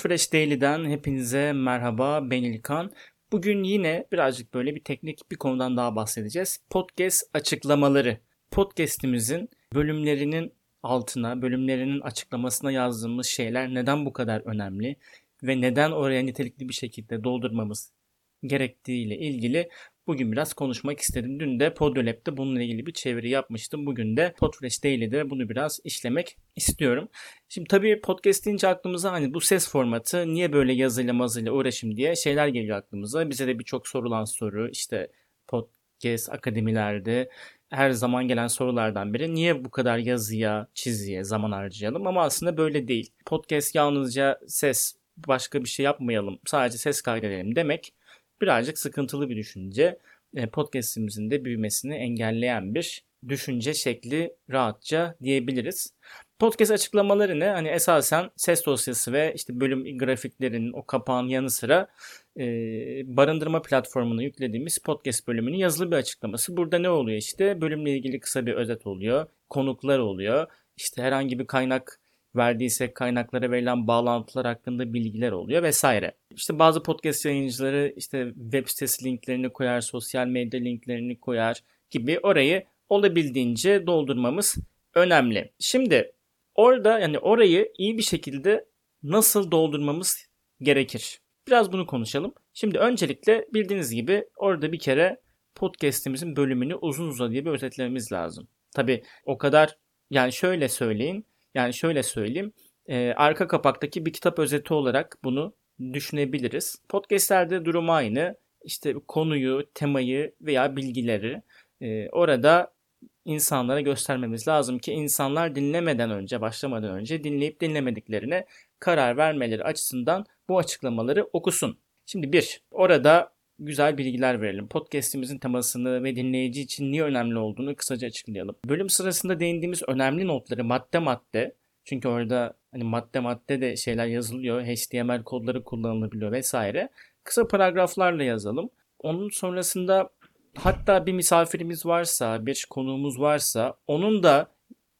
Podfresh Daily'den hepinize merhaba ben İlkan. Bugün yine birazcık böyle bir teknik bir konudan daha bahsedeceğiz. Podcast açıklamaları. Podcast'imizin bölümlerinin altına, bölümlerinin açıklamasına yazdığımız şeyler neden bu kadar önemli ve neden oraya nitelikli bir şekilde doldurmamız gerektiğiyle ilgili Bugün biraz konuşmak istedim. Dün de Podolab'de bununla ilgili bir çeviri yapmıştım. Bugün de Podfresh Daily'de bunu biraz işlemek istiyorum. Şimdi tabii podcast deyince aklımıza hani bu ses formatı niye böyle yazıyla mazıyla uğraşım diye şeyler geliyor aklımıza. Bize de birçok sorulan soru işte podcast akademilerde her zaman gelen sorulardan biri niye bu kadar yazıya, çiziye zaman harcayalım ama aslında böyle değil. Podcast yalnızca ses başka bir şey yapmayalım sadece ses kaydedelim demek birazcık sıkıntılı bir düşünce. E, podcast'imizin de büyümesini engelleyen bir düşünce şekli rahatça diyebiliriz. Podcast açıklamaları ne? Hani esasen ses dosyası ve işte bölüm grafiklerinin o kapağın yanı sıra e, barındırma platformuna yüklediğimiz podcast bölümünün yazılı bir açıklaması. Burada ne oluyor işte? Bölümle ilgili kısa bir özet oluyor. Konuklar oluyor. İşte herhangi bir kaynak verdiyse kaynaklara verilen bağlantılar hakkında bilgiler oluyor vesaire. İşte bazı podcast yayıncıları işte web sitesi linklerini koyar, sosyal medya linklerini koyar gibi orayı olabildiğince doldurmamız önemli. Şimdi orada yani orayı iyi bir şekilde nasıl doldurmamız gerekir? Biraz bunu konuşalım. Şimdi öncelikle bildiğiniz gibi orada bir kere podcast'imizin bölümünü uzun uzadıya bir özetlememiz lazım. Tabi o kadar yani şöyle söyleyin yani şöyle söyleyeyim. E, arka kapaktaki bir kitap özeti olarak bunu düşünebiliriz. Podcast'lerde durum aynı. İşte konuyu, temayı veya bilgileri e, orada insanlara göstermemiz lazım ki insanlar dinlemeden önce, başlamadan önce dinleyip dinlemediklerine karar vermeleri açısından bu açıklamaları okusun. Şimdi bir, orada güzel bilgiler verelim. Podcast'imizin temasını ve dinleyici için niye önemli olduğunu kısaca açıklayalım. Bölüm sırasında değindiğimiz önemli notları madde madde çünkü orada hani madde madde de şeyler yazılıyor. HTML kodları kullanılabiliyor vesaire. Kısa paragraflarla yazalım. Onun sonrasında hatta bir misafirimiz varsa, bir konuğumuz varsa onun da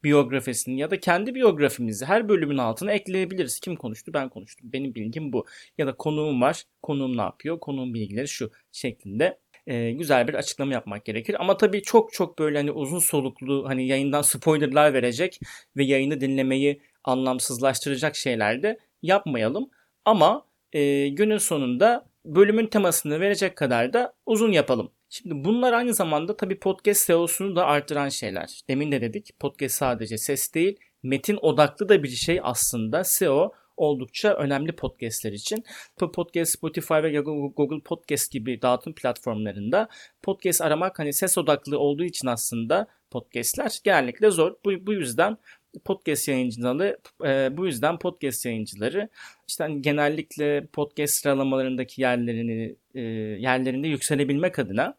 biyografisini ya da kendi biyografimizi her bölümün altına ekleyebiliriz. Kim konuştu? Ben konuştum. Benim bilgim bu. Ya da konuğum var. Konuğum ne yapıyor? Konuğun bilgileri şu şeklinde e, güzel bir açıklama yapmak gerekir. Ama tabii çok çok böyle hani uzun soluklu hani yayından spoilerlar verecek ve yayını dinlemeyi anlamsızlaştıracak şeyler de yapmayalım. Ama e, günün sonunda bölümün temasını verecek kadar da uzun yapalım. Şimdi bunlar aynı zamanda tabii podcast SEO'sunu da artıran şeyler. Demin de dedik podcast sadece ses değil metin odaklı da bir şey aslında SEO oldukça önemli podcastler için. Podcast, Spotify ve Google Podcast gibi dağıtım platformlarında podcast aramak hani ses odaklı olduğu için aslında podcastler genellikle zor. Bu, bu yüzden podcast yayıncıları e, bu yüzden podcast yayıncıları işte hani genellikle podcast sıralamalarındaki yerlerini e, yerlerinde yükselebilmek adına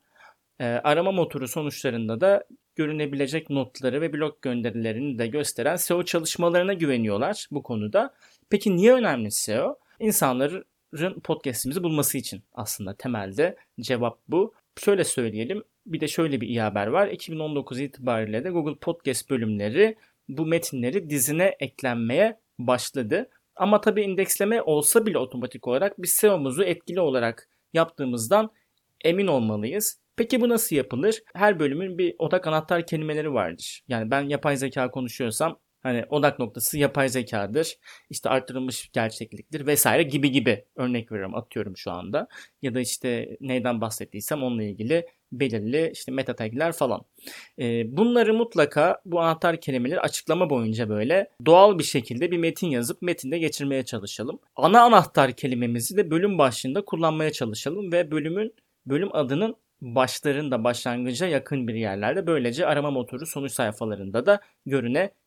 e, arama motoru sonuçlarında da görünebilecek notları ve blog gönderilerini de gösteren SEO çalışmalarına güveniyorlar bu konuda. Peki niye önemli SEO? İnsanların podcast'imizi bulması için aslında temelde cevap bu. Şöyle söyleyelim. Bir de şöyle bir iyi haber var. 2019 itibariyle de Google Podcast bölümleri bu metinleri dizine eklenmeye başladı. Ama tabii indeksleme olsa bile otomatik olarak biz SEO'muzu etkili olarak yaptığımızdan emin olmalıyız. Peki bu nasıl yapılır? Her bölümün bir odak anahtar kelimeleri vardır. Yani ben yapay zeka konuşuyorsam Hani odak noktası yapay zekadır, işte arttırılmış gerçekliktir vesaire gibi gibi örnek veriyorum atıyorum şu anda. Ya da işte neyden bahsettiysem onunla ilgili belirli işte meta tagler falan. Ee, bunları mutlaka bu anahtar kelimeleri açıklama boyunca böyle doğal bir şekilde bir metin yazıp metinde geçirmeye çalışalım. Ana anahtar kelimemizi de bölüm başlığında kullanmaya çalışalım ve bölümün bölüm adının başlarında başlangıca yakın bir yerlerde böylece arama motoru sonuç sayfalarında da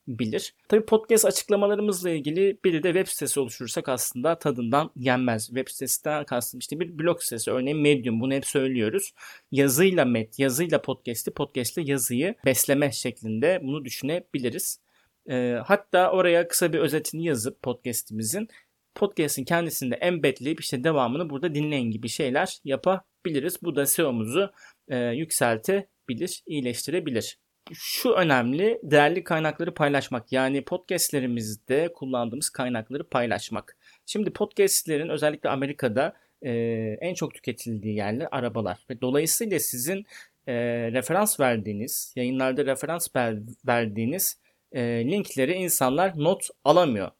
görünebilir. Tabi podcast açıklamalarımızla ilgili bir de web sitesi oluşturursak aslında tadından yenmez. Web sitesinden kastım işte bir blog sitesi örneğin Medium bunu hep söylüyoruz. Yazıyla met, yazıyla podcast'i, podcast'le yazıyı besleme şeklinde bunu düşünebiliriz. E, hatta oraya kısa bir özetini yazıp podcast'imizin podcast'in kendisinde embedleyip işte devamını burada dinleyin gibi şeyler yapabiliriz. Bu da SEO'muzu e, yükseltebilir, iyileştirebilir. Şu önemli değerli kaynakları paylaşmak yani podcastlerimizde kullandığımız kaynakları paylaşmak. Şimdi podcastlerin özellikle Amerika'da e, en çok tüketildiği yerler arabalar. Ve dolayısıyla sizin e, referans verdiğiniz, yayınlarda referans ver, verdiğiniz e, linkleri insanlar not alamıyor.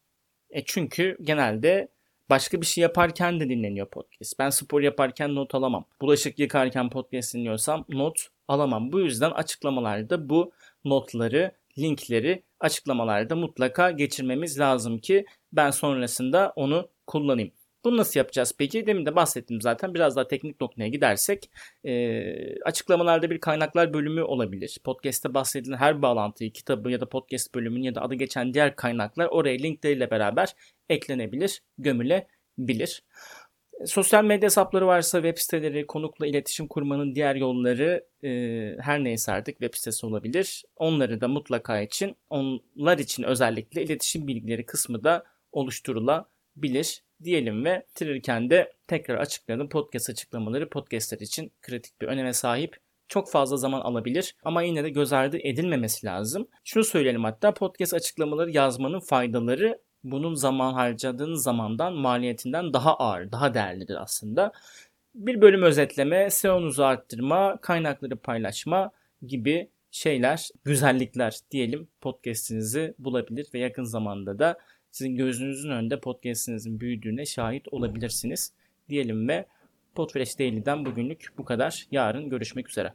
E çünkü genelde başka bir şey yaparken de dinleniyor podcast. Ben spor yaparken not alamam. Bulaşık yıkarken podcast dinliyorsam not alamam. Bu yüzden açıklamalarda bu notları, linkleri açıklamalarda mutlaka geçirmemiz lazım ki ben sonrasında onu kullanayım. Bunu nasıl yapacağız peki? Demin de bahsettim zaten. Biraz daha teknik noktaya gidersek e, açıklamalarda bir kaynaklar bölümü olabilir. Podcast'te bahsedilen her bağlantıyı, kitabı ya da podcast bölümünün ya da adı geçen diğer kaynaklar oraya linkleriyle beraber eklenebilir, gömülebilir. Sosyal medya hesapları varsa web siteleri, konukla iletişim kurmanın diğer yolları e, her neyse artık web sitesi olabilir. Onları da mutlaka için, onlar için özellikle iletişim bilgileri kısmı da oluşturulabilir diyelim ve bitirirken de tekrar açıkladım. Podcast açıklamaları podcastler için kritik bir öneme sahip. Çok fazla zaman alabilir ama yine de göz ardı edilmemesi lazım. Şunu söyleyelim hatta podcast açıklamaları yazmanın faydaları bunun zaman harcadığın zamandan maliyetinden daha ağır, daha değerlidir aslında. Bir bölüm özetleme, SEO'nuzu arttırma, kaynakları paylaşma gibi şeyler, güzellikler diyelim podcast'inizi bulabilir ve yakın zamanda da sizin gözünüzün önünde podcast'inizin büyüdüğüne şahit olabilirsiniz diyelim ve Podfresh Daily'den bugünlük bu kadar. Yarın görüşmek üzere.